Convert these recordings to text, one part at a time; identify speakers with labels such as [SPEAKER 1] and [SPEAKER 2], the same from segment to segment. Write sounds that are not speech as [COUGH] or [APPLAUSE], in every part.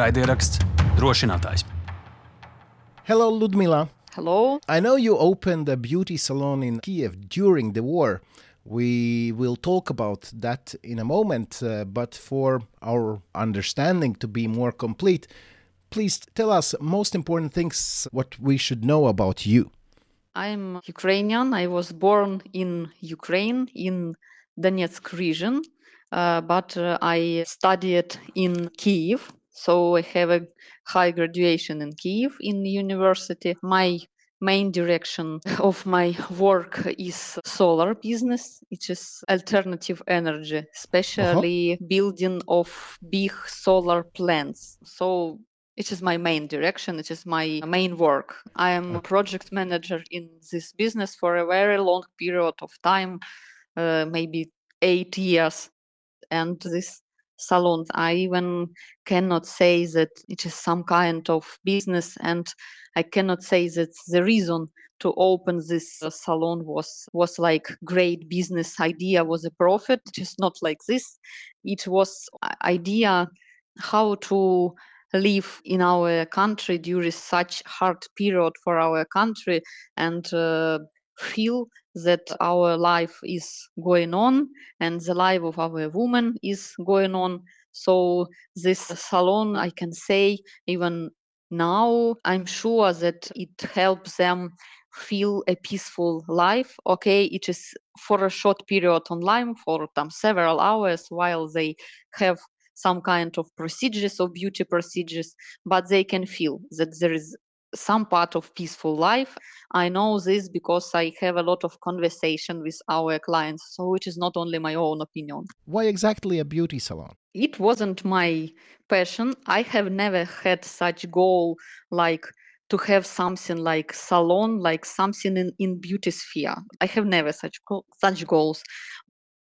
[SPEAKER 1] Raidieraksts drošinātājs.
[SPEAKER 2] Hello, Ludmila.
[SPEAKER 3] Hello.
[SPEAKER 2] I know you opened a beauty salon in Kiev during the war. We will talk about that in a moment, uh, but for our understanding to be more complete, please tell us most important things what we should know about you.
[SPEAKER 3] I'm Ukrainian. I was born in Ukraine in Donetsk region, uh, but uh, I studied in Kiev. So I have a high graduation in Kiev in university. My main direction [LAUGHS] of my work is solar business it is alternative energy especially building of big solar plants. So it is my main direction it is my main work. I am a project manager in this business for a very long period of time uh, maybe eight years. And this salon i even cannot say that it is some kind of business and i cannot say that the reason to open this uh, salon was was like great business idea was a profit. It is not like this. It was idea how to live in our country during such hard period for our country and uh, feel that our life is going on and the life of our woman is going on. So this salon i can say even now i'm sure that it helps them feel a peaceful life. Okay it is for a short period online for um, several hours while they have some kind of procedures or beauty procedures but they can feel that there is some part of peaceful life. I know this because i have a lot of conversation with our clients so it is not only my own opinion.
[SPEAKER 2] Why exactly a beauty salon?
[SPEAKER 3] it wasn't my passion. I have never had such goal like to have something like salon like something in, in beauty sphere. I have never such such goals.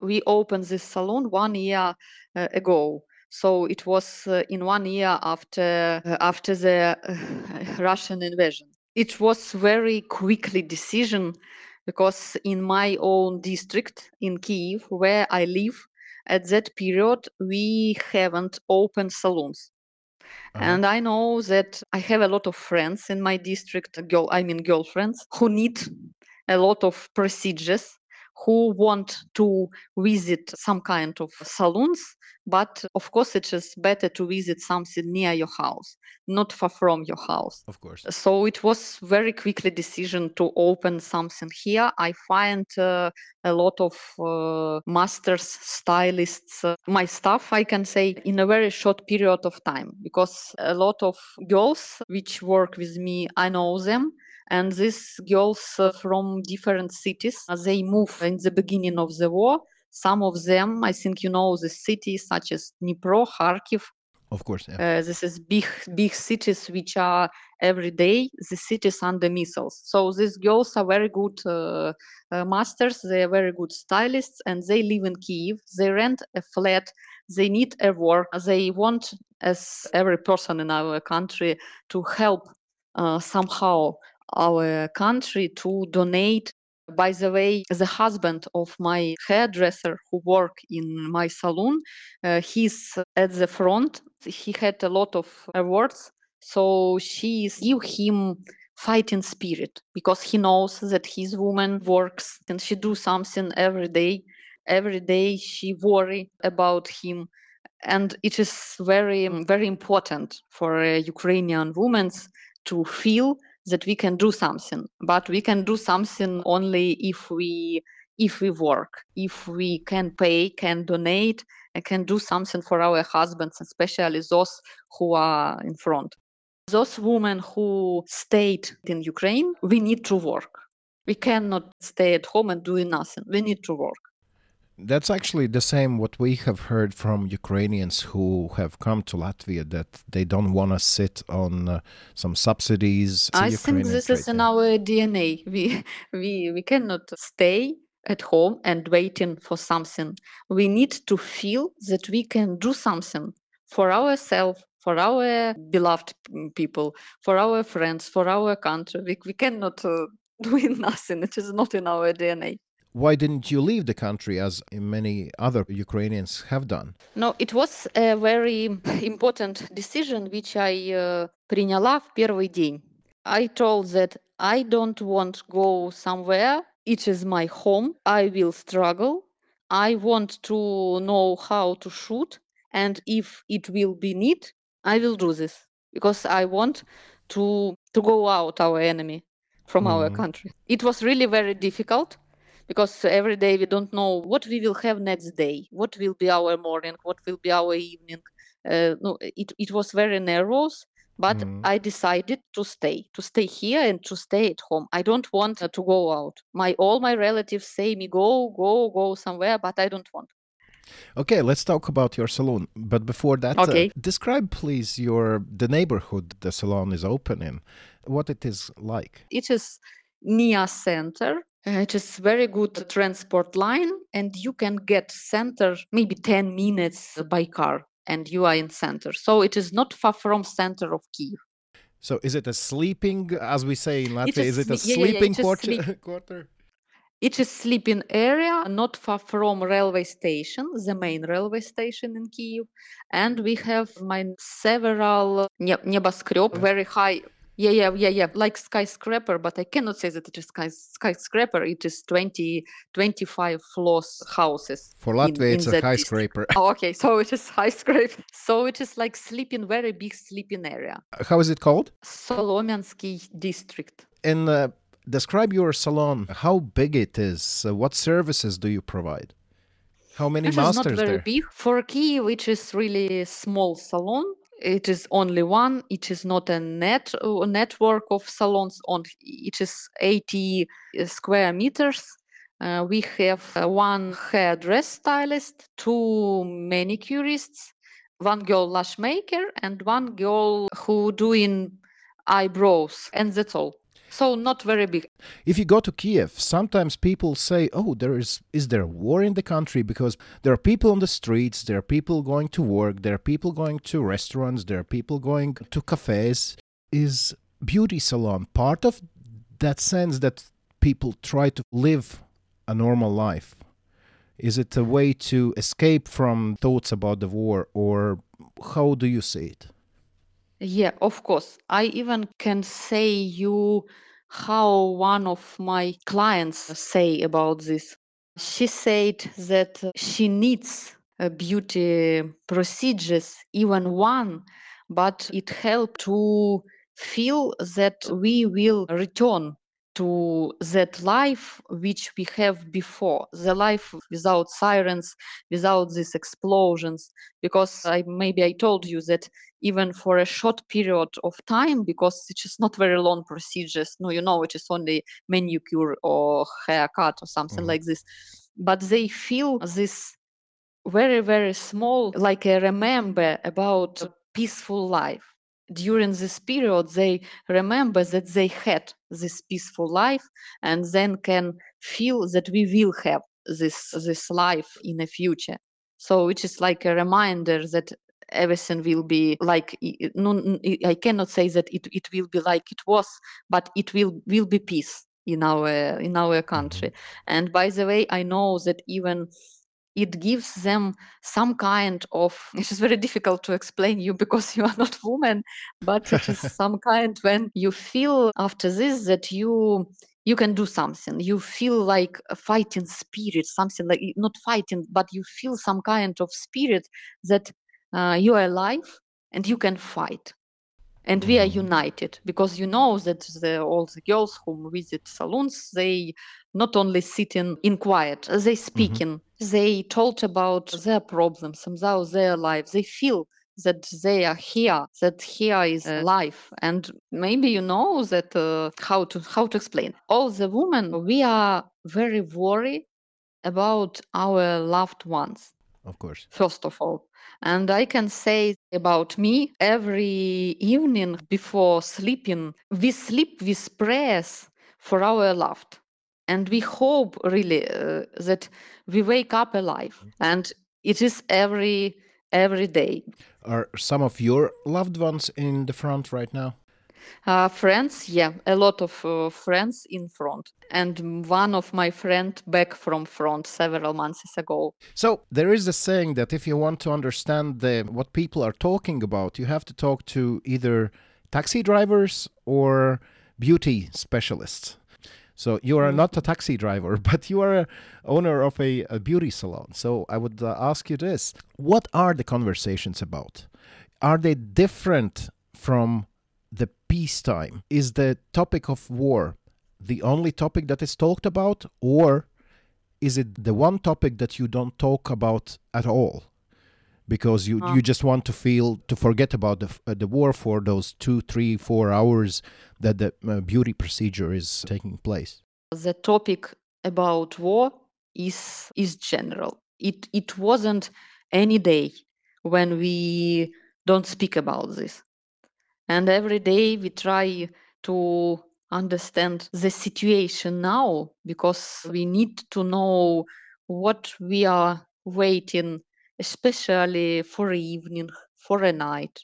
[SPEAKER 3] We opened this salon one year uh, ago so it was uh, in one year after uh, after the uh, [SIGHS] russian invasion. It was very quickly decision because in my own district in kiev where i live at that period we haven't opened salons
[SPEAKER 2] Uh-huh.
[SPEAKER 3] and i know that i have a lot of friends in my district girl i mean girlfriends who need a lot of procedures who want to visit some kind of salons but of course it is better to visit something near your house not far from your house
[SPEAKER 2] Of course.
[SPEAKER 3] so it was very quickly decision to open something here i find uh, a lot of uh, masters stylists uh, my staff i can say in a very short period of time because a lot of girls which work with me i know them and these girls uh, from different cities uh, they move in the beginning of the war. Some of them i think you know the cities such as dnipro kharkiv.
[SPEAKER 2] Of course, yeah.
[SPEAKER 3] uh, this is big big cities which are every day the cities under missiles. So these girls are very good uh, uh, masters. They are very good stylists and they live in kiev they rent a flat. They need a work. They want as every person in our country to help uh, somehow our country to donate. By the way the husband of my hairdresser who work in my salon uh, he's at the front. He had a lot of awards so she give him fighting spirit because he knows that his woman works and she do something every day. Every day she worry about him. And it is very very important for a ukrainian women to feel that we can do something but we can do something only if we if we work if we can pay can donate and can do something for our husbands especially those who are in front. Those women who stayed in ukraine we need to work. We cannot stay at home and do nothing. We need to work
[SPEAKER 2] That's actually the same what we have heard from Ukrainians who have come to Latvia that they don't want to sit on uh, some subsidies.
[SPEAKER 3] I think this is in our DNA. We we we cannot stay at home and waiting for something. We need to feel that we can do something for ourselves, for our beloved people, for our friends, for our country. We we cannot uh, [LAUGHS] do nothing. It is not in our DNA
[SPEAKER 2] why didn't you leave the country as many other Ukrainians have done?
[SPEAKER 3] No, it was a very [LAUGHS] important decision which I uh, приняла в первый день. I told that I don't want to go somewhere. It is my home. I will struggle. I want to know how to shoot. And if it will be need, I will do this because I want to to go out our enemy from our
[SPEAKER 2] Mhm.
[SPEAKER 3] country. It was really very difficult because every day we don't know what we will have next day, what will be our morning, what will be our evening. Uh, no, it, it was very nervous, but
[SPEAKER 2] Mhm.
[SPEAKER 3] I decided to stay, to stay here and to stay at home. I don't want uh, to go out. My all my relatives say me go, go, go somewhere, but I don't want.
[SPEAKER 2] Okay, let's talk about your salon. But before that, uh, describe please your the neighborhood the salon is open in, what it is like.
[SPEAKER 3] It is near center. Uh, it is very good transport line and you can get center maybe 10 minutes by car and you are in center. So it is not far from center of kiev
[SPEAKER 2] so is it a sleeping as we say in latvia
[SPEAKER 3] is,
[SPEAKER 2] is, it a
[SPEAKER 3] yeah,
[SPEAKER 2] sleeping
[SPEAKER 3] yeah, yeah,
[SPEAKER 2] quarter,
[SPEAKER 3] sleep. [LAUGHS]
[SPEAKER 2] quarter?
[SPEAKER 3] it is sleeping area not far from railway station, the main railway station in Kiev, and we have my several ne- very high yeah, yeah, yeah, yeah, like skyscraper, but I cannot say that it is sky- skyscraper. It is 20, 25 floors houses.
[SPEAKER 2] For Latvia,
[SPEAKER 3] in
[SPEAKER 2] it's a
[SPEAKER 3] that
[SPEAKER 2] high
[SPEAKER 3] district.
[SPEAKER 2] scraper. [LAUGHS]
[SPEAKER 3] Oh, okay, so it is [LAUGHS] high scraper. So it is like sleeping, very big sleeping area.
[SPEAKER 2] How is it called?
[SPEAKER 3] Solomiansky district.
[SPEAKER 2] And uh, describe your salon. How big it is? Uh, what services do you provide? How many
[SPEAKER 3] It is not
[SPEAKER 2] masters
[SPEAKER 3] very
[SPEAKER 2] there?
[SPEAKER 3] big. For Kiev, which is really small salon, it is only one. It is not a net a network of salons. On it is 80 square meters. Uh, we have uh, one hairdress stylist, two manicurists, one girl lash maker, and one girl who doing eyebrows, and that's all. So not very big.
[SPEAKER 2] If you go to Kiev, sometimes people say, "Oh, there is is there war in the country?" Because there are people on the streets, there are people going to work, there are people going to restaurants, there are people going to cafes. Is beauty salon part of that sense that people try to live a normal life? Is it a way to escape from thoughts about the war, or how do you see it?
[SPEAKER 3] Yeah, of course. I even can say you how one of my clients say about this. She said that she needs uh, beauty procedures, even one, but it helped to feel that we will return to that life which we have before, the life without sirens, without these explosions. Because I maybe I told you that even for a short period of time because it is not very long procedures no you know it is only manicure or haircut or something
[SPEAKER 2] Mhm.
[SPEAKER 3] like this but they feel this very very small like a remember about a peaceful life during this period they remember that they had this peaceful life and then can feel that we will have this this life in the future. So it is like a reminder that everything will be like i- i- no, n- i I cannot say that it, it will be like it was but it will will be peace in our in our country. Mm-hmm. And by the way i know that even it gives them some kind of [LAUGHS] it is very difficult to explain you because you are not woman but it is [LAUGHS] some kind when you feel after this that you you can do something you feel like a fighting spirit something like not fighting but you feel some kind of spirit that uh, you are alive and you can fight and we are
[SPEAKER 2] Mhm.
[SPEAKER 3] united because you know that the, all the girls who visit salons they not only sitting in quiet they speaking they told about their problems about their life. they feel that they are here that here is uh, life and maybe you know that uh, how to how to explain all the women we are very worried about our loved ones
[SPEAKER 2] Of course.
[SPEAKER 3] first of all. And I can say about me every evening before sleeping, we sleep with prayers for our loved. And we hope really uh, that we wake up alive. And it is every every day.
[SPEAKER 2] Are some of your loved ones in the front right now?
[SPEAKER 3] Uh, friends, yeah, a lot of uh, friends in front, and one of my friend back from front several months ago.
[SPEAKER 2] So there is a saying that if you want to understand the, what people are talking about, you have to talk to either taxi drivers or beauty specialists. So you are not a taxi driver, [LAUGHS] but you are a owner of a, a beauty salon. So I would uh, ask you this: What are the conversations about? Are they different from the peacetime? Is the topic of war the only topic that is talked about, or is it the one topic that you don't talk about at all? Because you, you just want to feel to forget about the uh, the war for those two, three, four hours that the uh, beauty procedure is taking place.
[SPEAKER 3] The topic about war is is general. It it wasn't any day when we don't speak about this. And every day we try to understand the situation now because we need to know what we are waiting, especially for evening, for a night.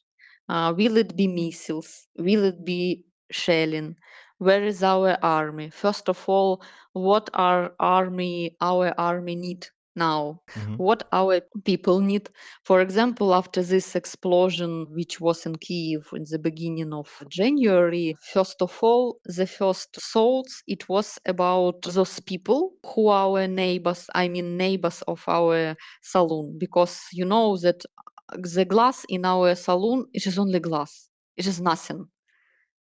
[SPEAKER 3] Uh, will it be missiles? Will it be shelling? Where is our army? First of all, what our army our army need now
[SPEAKER 2] Mhm.
[SPEAKER 3] what our people need. For example after this explosion which was in kiev in the beginning of january first of all the first thoughts it was about those people who are our neighbors i mean neighbors of our saloon because you know that the glass in our saloon it is only glass. It is nothing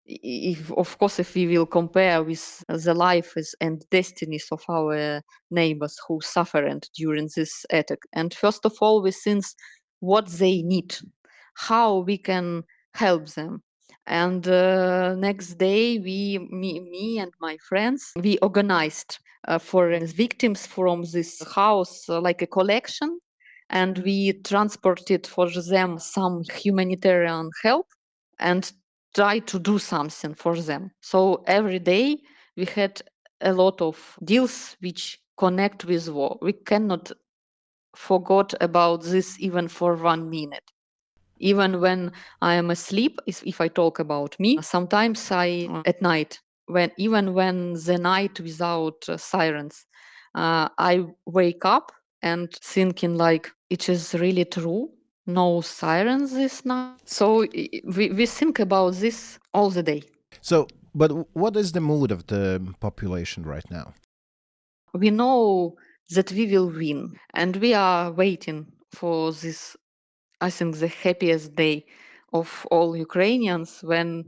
[SPEAKER 3] if of course if we will compare with the lives and destinies of our neighbors who suffered during this attack. And first of all we think what they need how we can help them. And uh, next day we me, me and my friends we organized uh, for victims from this house uh, like a collection and we transported for them some humanitarian help. And try to do something for them. So every day we had a lot of deals which connect with war. We cannot forget about this even for one minute. Even when I am asleep, if I talk about me, sometimes I at night when even when the night without uh, sirens, uh, I wake up and thinking like it is really true no sirens this night. So we, we think about this all the day.
[SPEAKER 2] So, but what is the mood of the population right now?
[SPEAKER 3] We know that we will win, and we are waiting for this. I think the happiest day of all Ukrainians when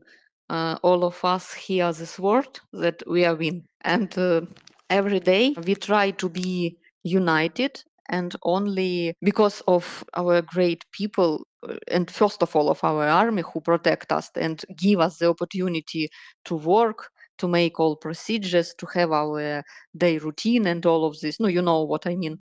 [SPEAKER 3] uh, all of us hear this word that we are win. And uh, every day we try to be united and only because of our great people uh, and first of all of our army who protect us and give us the opportunity to work to make all procedures to have our day routine and all of this. No you know what i mean.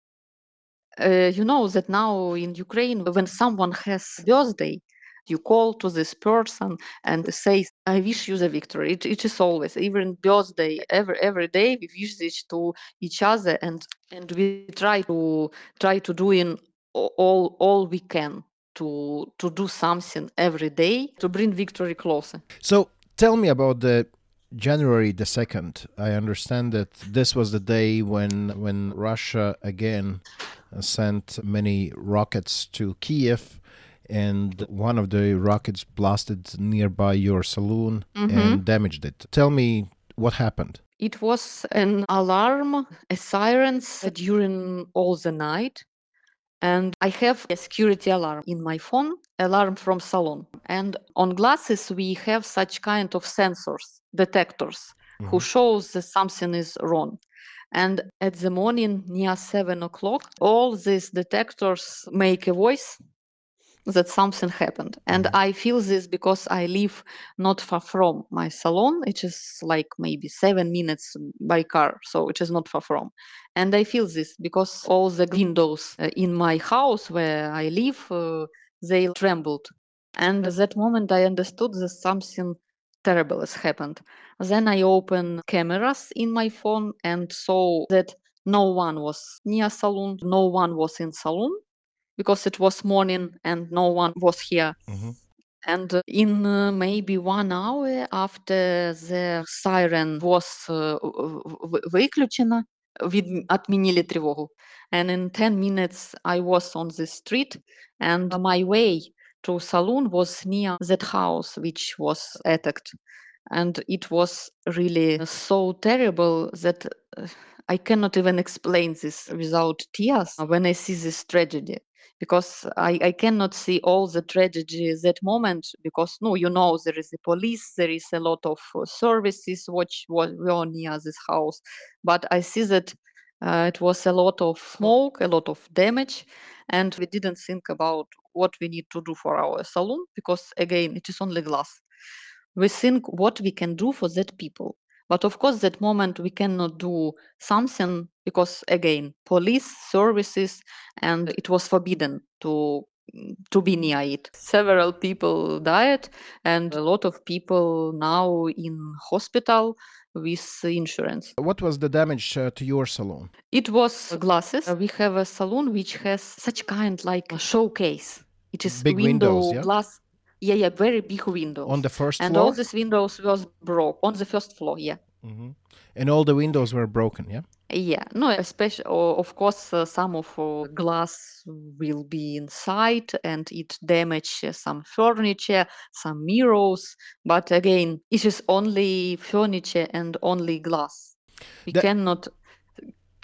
[SPEAKER 3] Uh, you know that now in ukraine when someone has birthday you call to this person and say i wish you the victory. It, it is always even birthday every every day we wish this to each other and and we try to try to do in all all we can to to do something every day to bring victory closer.
[SPEAKER 2] So tell me about the January the 2nd. I understand that this was the day when when Russia again uh, sent many rockets to Kiev and one of the rockets blasted nearby your saloon mm-hmm. and damaged it. Tell me what happened.
[SPEAKER 3] It was an alarm, a sirens during all the night. And I have a security alarm in my phone, alarm from salon. And on glasses, we have such kind of sensors, detectors, who mm-hmm. shows that something is wrong. And at the morning, near seven o'clock, all these detectors make a voice that something happened. And I feel this because I live not far from my salon. It is like maybe seven minutes by car, so it is not far from. And I feel this because all the windows uh, in my house where I live, uh, they trembled. And at that moment, I understood that something terrible has happened. Then I opened cameras in my phone and saw that no one was near salon, no one was in saloon because it was morning and no one was here. And uh, in uh, maybe one hour after the siren was uh, в- в- выключена, від- отменили тревогу. And in 10 minutes I was on the street and my way to saloon was near that house which was attacked. And it was really so terrible that uh, I cannot even explain this without tears when I see this tragedy because I, I cannot see all the tragedy that moment because no you know there is the police there is a lot of uh, services which were near this house. But I see that uh, it was a lot of smoke a lot of damage and we didn't think about what we need to do for our saloon because again it is only glass. We think what we can do for that people but of course that moment we cannot do something because again police services and it was forbidden to to be near it. Several people died and a lot of people now in hospital with insurance.
[SPEAKER 2] What was the damage uh, to your salon?
[SPEAKER 3] it was glasses. We have a salon which has such kind like a showcase. It is
[SPEAKER 2] Big
[SPEAKER 3] window
[SPEAKER 2] windows, yeah?
[SPEAKER 3] glass yeah yeah very big windows
[SPEAKER 2] On the first
[SPEAKER 3] and
[SPEAKER 2] floor?
[SPEAKER 3] all these windows was broke on the first floor yeah
[SPEAKER 2] Mhm. And all the windows were broken, yeah?
[SPEAKER 3] yeah no especially of course uh, some of uh, glass will be inside and it damage uh, some furniture some mirrors but again it is only furniture and only glass we
[SPEAKER 2] That-
[SPEAKER 3] cannot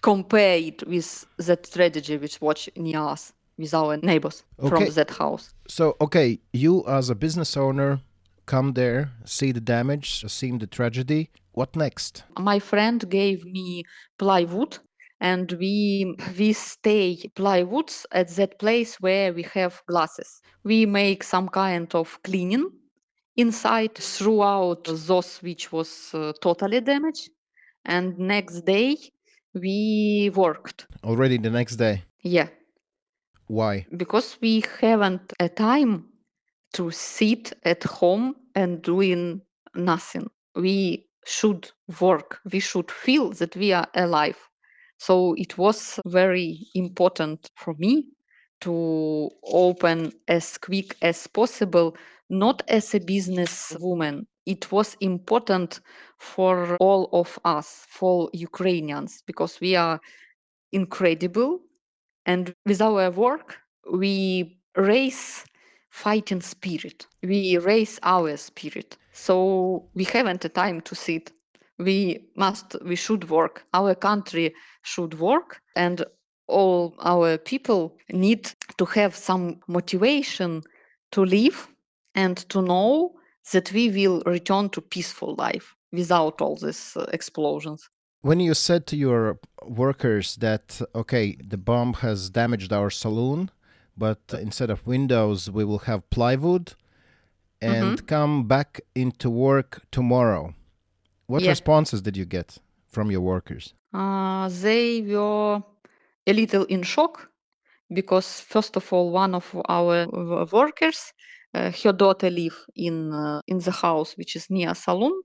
[SPEAKER 3] compare it with that tragedy which watch near us with our neighbors
[SPEAKER 2] Okay.
[SPEAKER 3] from that house
[SPEAKER 2] So, okay, you as a business owner come there, see the damage, see the tragedy. What next?
[SPEAKER 3] my friend gave me plywood and we we stay plywoods at that place where we have glasses we make some kind of cleaning inside throughout those which was uh, totally damaged and next day we worked
[SPEAKER 2] Already the next day.
[SPEAKER 3] yeah
[SPEAKER 2] Why?
[SPEAKER 3] because we haven't a time to sit at home and doing nothing. We should work. We should feel that we are alive. So it was very important for me to open as quick as possible not as a business woman it was important for all of us for ukrainians because we are incredible and with our work we raise fighting spirit. We raise our spirit. So we haven't the time to sit. We must we should work. Our country should work and all our people need to have some motivation to live and to know that we will return to peaceful life without all these uh, explosions
[SPEAKER 2] When you said to your workers that, okay, the bomb has damaged our saloon, but instead of windows, we will have plywood and come back into work tomorrow, what
[SPEAKER 3] Yeah.
[SPEAKER 2] responses did you get from your workers?
[SPEAKER 3] Uh, they were a little in shock because, first of all, one of our workers, uh, her daughter live in uh, in the house which is near saloon,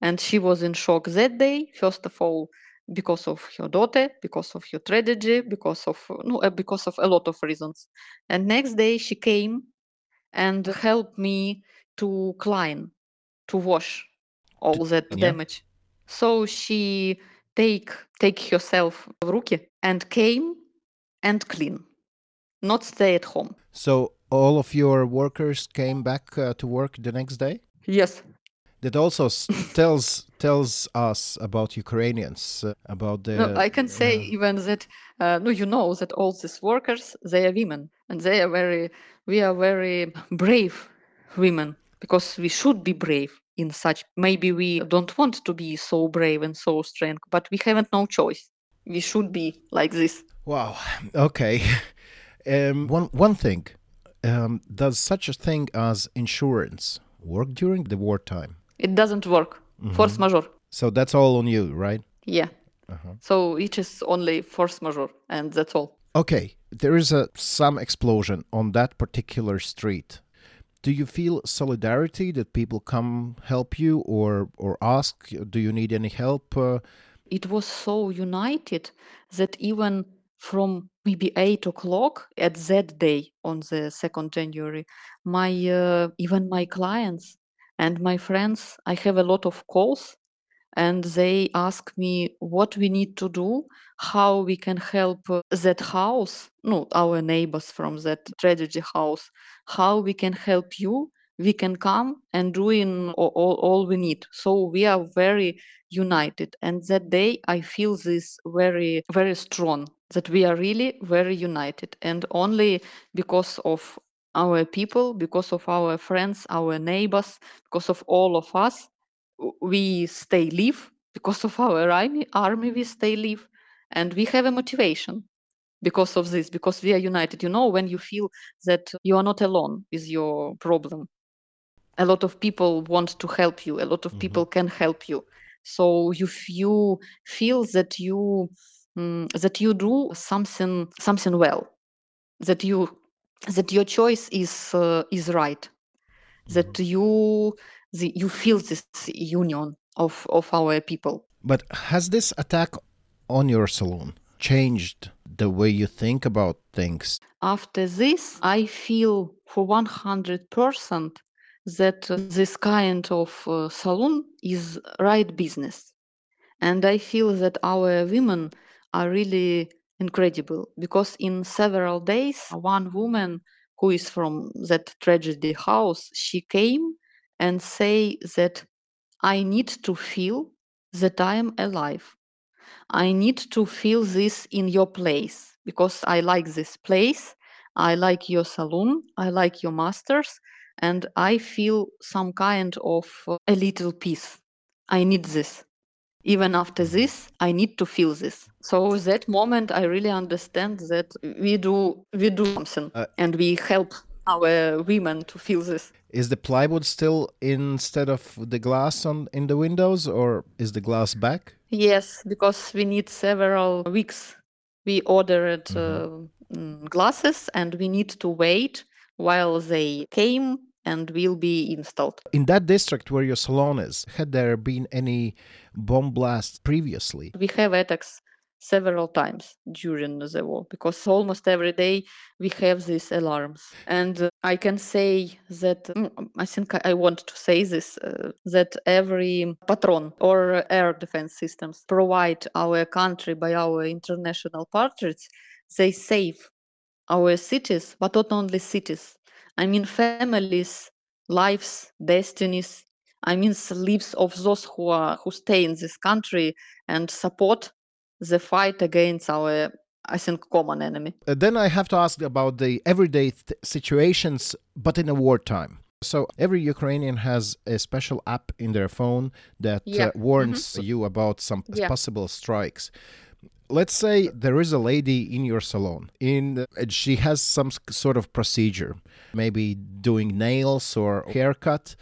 [SPEAKER 3] and she was in shock that day. First of all, because of her daughter, because of her tragedy, because of uh, no, uh, because of a lot of reasons. And next day she came and helped me to clean, to wash all that
[SPEAKER 2] yeah.
[SPEAKER 3] damage. So she take take herself в руки and came and clean, not stay at home.
[SPEAKER 2] So all of your workers came back uh, to work the next day?
[SPEAKER 3] Yes,
[SPEAKER 2] that also tells tells us about Ukrainians, uh, about the.
[SPEAKER 3] no, I can say even that. Uh, no, you know that all these workers they are women, and they are very. We are very brave women because we should be brave in such. Maybe we don't want to be so brave and so strong, but we haven't no choice. We should be like this.
[SPEAKER 2] Wow. [LAUGHS] Okay. Um, one one thing. Um, does such a thing as insurance work during the wartime?
[SPEAKER 3] It doesn't work. Force majeure.
[SPEAKER 2] So that's all on you, right?
[SPEAKER 3] Yeah. So it is only force majeure, and that's all.
[SPEAKER 2] Okay. There is a some explosion on that particular street. Do you feel solidarity that people come help you or or ask? Do you need any help? Uh,
[SPEAKER 3] It was so united that even from maybe eight o'clock at that day on the second January, my uh, even my clients and my friends, I have a lot of calls and they ask me what we need to do how we can help uh, that house no our neighbors from that tragedy house how we can help you we can come and do in all, all, all we need. So we are very united and that day i feel this very very strong that we are really very united. And only because of our people because of our friends our neighbors because of all of us we stay live. Because of our army army we stay live. And we have a motivation because of this because we are united. You know when you feel that you are not alone with your problem. A lot of people want to help you. A lot of
[SPEAKER 2] Mhm.
[SPEAKER 3] people can help you. So if you feel that you mm, that you do something something well that you that your choice is uh, is right that you the, you feel this union of of our people.
[SPEAKER 2] But has this attack on your salon changed the way you think about things?
[SPEAKER 3] after this i feel for 100% that uh, this kind of uh, salon is right business. And i feel that our women are really incredible because in several days one woman who is from that tragedy house she came and say that i need to feel that i am alive I need to feel this in your place because I like this place. I like your saloon. I like your masters. And I feel some kind of uh, a little peace. I need this. Even after this, I need to feel this. So that moment, I really understand that we do we do something
[SPEAKER 2] Uh,
[SPEAKER 3] and we help our women to feel this.
[SPEAKER 2] Is the plywood still instead of the glass on in the windows, or is the glass back?
[SPEAKER 3] Yes, because we need several weeks. We ordered uh, mm, glasses and we need to wait while they came and will be installed.
[SPEAKER 2] In that district where your salon is, had there been any bomb blasts previously?
[SPEAKER 3] We have attacks several times during the war because almost every day we have these alarms. And uh, I can say that mm, I think I- I want to say this uh, that every patron or air defense systems provide our country by our international partners, they save our cities, but not only cities. I mean, families, lives, destinies. I mean, lives of those who are who stay in this country and support the fight against our, I think, common enemy.
[SPEAKER 2] Uh, then I have to ask about the everyday th- situations, but in a wartime. So every Ukrainian has a special app in their phone that
[SPEAKER 3] Yeah.
[SPEAKER 2] uh, warns you about some
[SPEAKER 3] Yeah.
[SPEAKER 2] possible strikes. Let's say there is a lady in your salon. In she has some sort of procedure, maybe doing nails or haircut,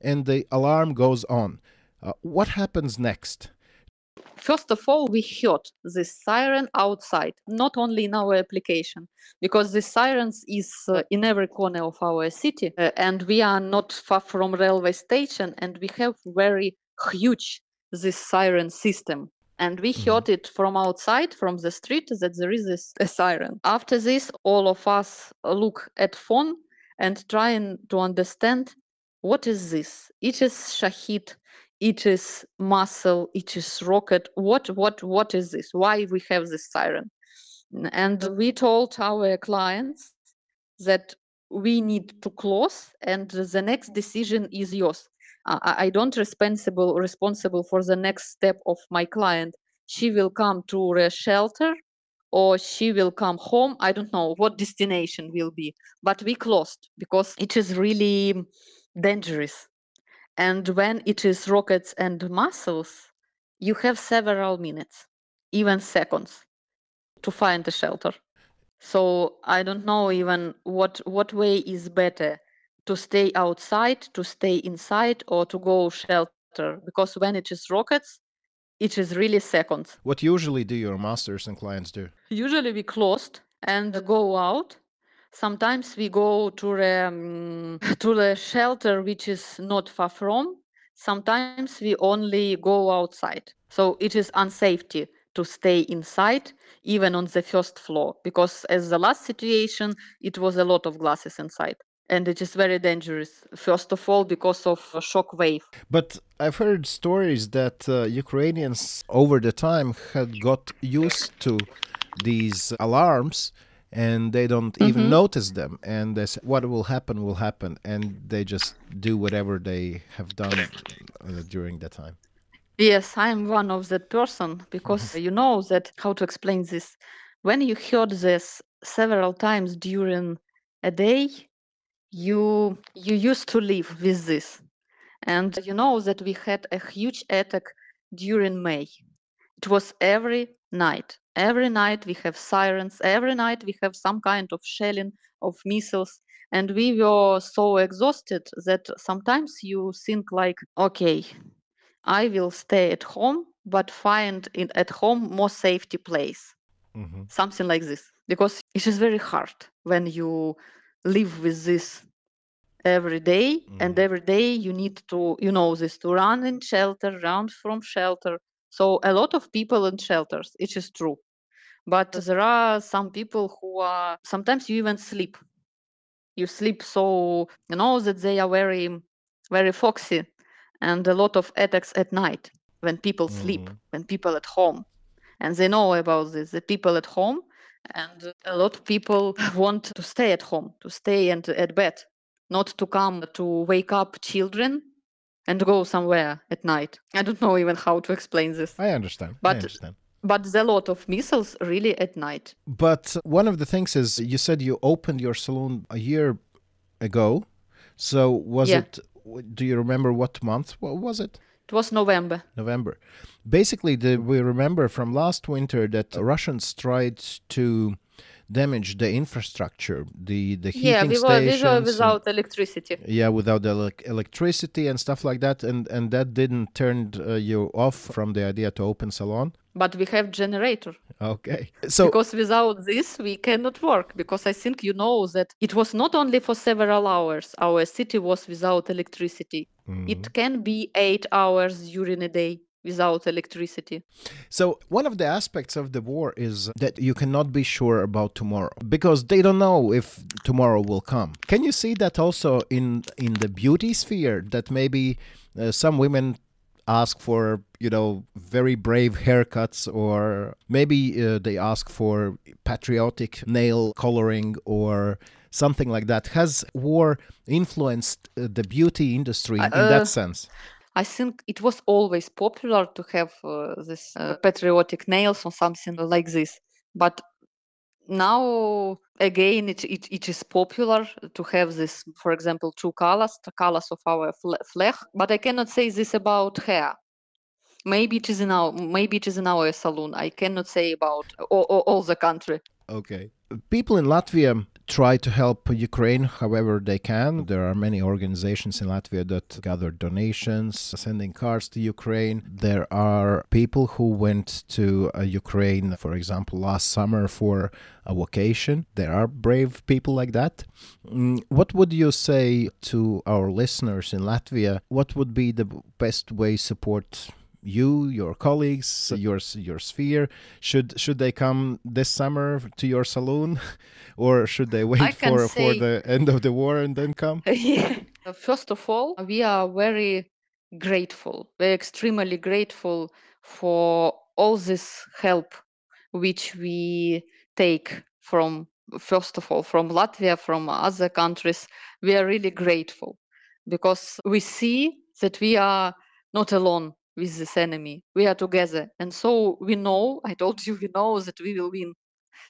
[SPEAKER 2] and the alarm goes on. Uh, what happens next?
[SPEAKER 3] First of all, we heard this siren outside, not only in our application, because the sirens is uh, in every corner of our city, uh, and we are not far from railway station, and we have very huge this siren system. And we mm-hmm. heard it from outside, from the street, that there is this a siren. After this, all of us look at phone and trying to understand what is this. It is Shahed it is muscle it is rocket. What what what is this? Why we have this siren? And we told our clients that we need to close and the next decision is yours i, don't responsible responsible for the next step of my client. She will come to a shelter or she will come home. I don't know what destination will be but we closed because it is really dangerous. And when it is rockets and muscles, you have several minutes, even seconds, to find a shelter. So I don't know even what what way is better to stay outside, to stay inside, or to go shelter. Because when it is rockets, it is really seconds.
[SPEAKER 2] What usually do your masters and clients do?
[SPEAKER 3] Usually we closed and go out. Sometimes we go to the um, [LAUGHS] to the shelter which is not far from. Sometimes we only go outside. So it is unsafety to stay inside, even on the first floor, because as the last situation, it was a lot of glasses inside. And it is very dangerous, first of all, because of a shock wave.
[SPEAKER 2] But I've heard stories that uh, Ukrainians over the time had got used to these alarms and they don't even
[SPEAKER 3] Mhm.
[SPEAKER 2] notice them and they say what will happen will happen and they just do whatever they have done uh, during that time
[SPEAKER 3] Yes, I'm one of that person because you know that how to explain this. When you heard this several times during a day, you you used to live with this. And you know that we had a huge attack during May. It was every night. Every night we have sirens. Every night we have some kind of shelling of missiles. And we were so exhausted that sometimes you think like, okay, I will stay at home, but find in at home more safety place.
[SPEAKER 2] hmm
[SPEAKER 3] Something like this. Because it is very hard when you live with this every day and
[SPEAKER 2] Mhm.
[SPEAKER 3] every day you need to you know this to run in shelter run from shelter. So a lot of people in shelters it is true. But there are some people who are sometimes you even sleep. You sleep so you know that they are very very foxy and a lot of attacks at night when people sleep
[SPEAKER 2] Mhm.
[SPEAKER 3] when people at home. And they know about this. The people at home and a lot of people [LAUGHS] want to stay at home to stay and at bed not to come to wake up children and go somewhere at night. I don't know even how to explain this.
[SPEAKER 2] I understand. I
[SPEAKER 3] But-
[SPEAKER 2] understand.
[SPEAKER 3] but there's a lot of missiles really at night.
[SPEAKER 2] But one of the things is you said you opened your saloon a year ago. So was
[SPEAKER 3] Yeah.
[SPEAKER 2] it do you remember what month was it
[SPEAKER 3] it was november.
[SPEAKER 2] November. Basically, the, we remember from last winter that Russians tried to damage the infrastructure, the the heating
[SPEAKER 3] yeah we were, we were
[SPEAKER 2] and-
[SPEAKER 3] without electricity.
[SPEAKER 2] Yeah, without the elec- electricity and stuff like that, and and that didn't turn uh, you off from the idea to open salon.
[SPEAKER 3] but we have generator.
[SPEAKER 2] Okay, [LAUGHS] so
[SPEAKER 3] because without this we cannot work because i think you know that it was not only for several hours. Our city was without electricity
[SPEAKER 2] Mhm.
[SPEAKER 3] it can be eight hours during a day without electricity
[SPEAKER 2] So, one of the aspects of the war is that you cannot be sure about tomorrow because they don't know if tomorrow will come. Can you see that also in in the beauty sphere that maybe uh, some women ask for, you know, very brave haircuts or maybe uh, they ask for patriotic nail coloring or something like that. Has war influenced uh, the beauty industry in, in
[SPEAKER 3] Uh,
[SPEAKER 2] that sense?
[SPEAKER 3] I think it was always popular to have uh, this uh, patriotic nails or something like this. But now again, it, it, it is popular to have this, for example, two colors, the colors of our fla- flag. But I cannot say this about hair. Maybe it is in our maybe it is in our salon. I cannot say about all, all, all the country.
[SPEAKER 2] Okay. People in Latvia try to help Ukraine however they can. There are many organizations in Latvia that gather donations, sending cars to Ukraine. There are people who went to uh, Ukraine, for example, last summer for a vacation. There are brave people like that. Mm, What would you say to our listeners in Latvia? What would be the best way support you, your colleagues, your your sphere? Should should they come this summer to your saloon, [LAUGHS] or should they wait
[SPEAKER 3] can
[SPEAKER 2] for for the end of the war and then come? [LAUGHS]
[SPEAKER 3] Yeah. Uh, first of all, we are very grateful, we're extremely grateful for all this help which we take from, first of all, from Latvia, from other countries. We are really grateful because we see that we are not alone with this enemy. We are together. And so we know, I told you, [LAUGHS] we know that we will win.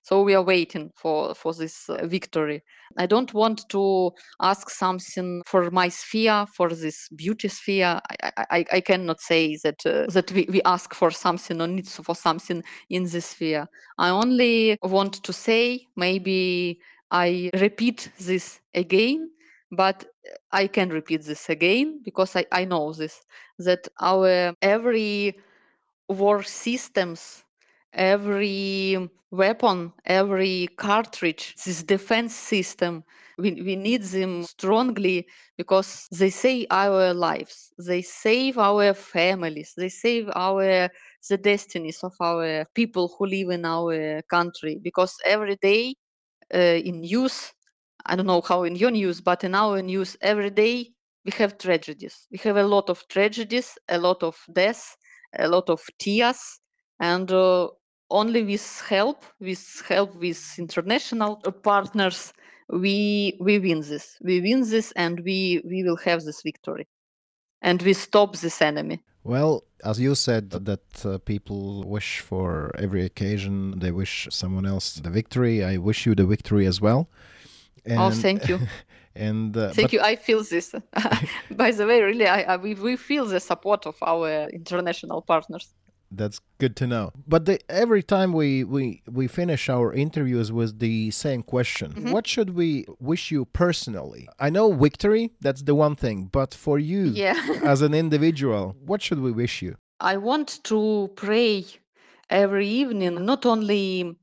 [SPEAKER 3] So we are waiting for, for this uh, victory. I don't want to ask something for my sphere, for this beauty sphere. I, I, I- cannot say that uh, that we, we ask for something or need for something in this sphere. I only want to say maybe I repeat this again, but I can repeat this again because I, I know this that our every war systems every weapon, every cartridge, this defense system, we, we need them strongly because they save our lives, they save our families, they save our the destinies of our people who live in our country because every day uh, in news i don't know how in your news but in our news every day we have tragedies. We have a lot of tragedies a lot of deaths a lot of tears and uh, only with help with help with international partners we we win this. We win this and we we will have this victory. And we stop this enemy.
[SPEAKER 2] Well as you said that uh, people wish for every occasion they wish someone else the victory. I wish you the victory as well
[SPEAKER 3] and, oh thank you [LAUGHS]
[SPEAKER 2] and
[SPEAKER 3] uh, thank you i feel this [LAUGHS] by the way really I, I, we, we feel the support of our international partners
[SPEAKER 2] that's good to know. But the, every time we, we, we finish our interviews with the same question, mm-hmm. what should we wish you personally? I know victory, that's the one thing, but for you
[SPEAKER 3] yeah. [LAUGHS]
[SPEAKER 2] as an individual, what should we wish you?
[SPEAKER 3] I want to pray every evening, not only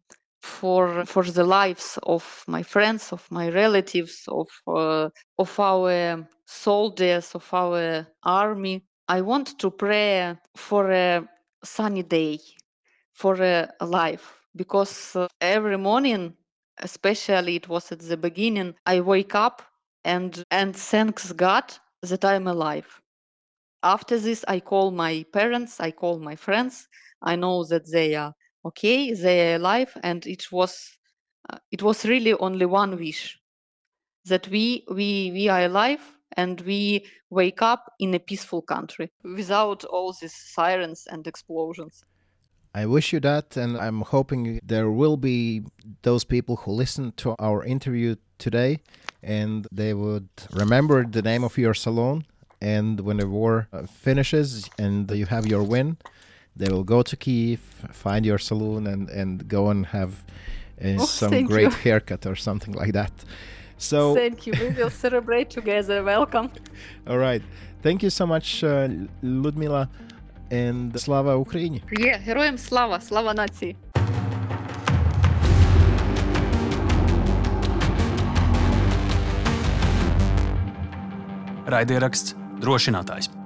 [SPEAKER 3] for for the lives of my friends, of my relatives, of uh, of our soldiers, of our army. I want to pray for a sunny day for a life because uh, every morning especially it was at the beginning i wake up and and thanks god that i'm alive after this i call my parents i call my friends i know that they are okay they are alive and it was uh, it was really only one wish that we we we are alive and we wake up in a peaceful country without all these sirens and explosions.
[SPEAKER 2] I wish you that, and I'm hoping there will be those people who listen to our interview today and they would remember the name of your salon. And when the war uh, finishes and you have your win, they will go to Kiev, find your saloon, and and go and have uh, oh, some great you. haircut or something like that. So [LAUGHS]
[SPEAKER 3] thank you. We will celebrate together. Welcome. [LAUGHS]
[SPEAKER 2] All right. Thank you so much, uh, Ludmila, and Slava Ukraini.
[SPEAKER 3] Yeah, героям Slava, Slava natsii.
[SPEAKER 1] Raidieraksts drošinātājs.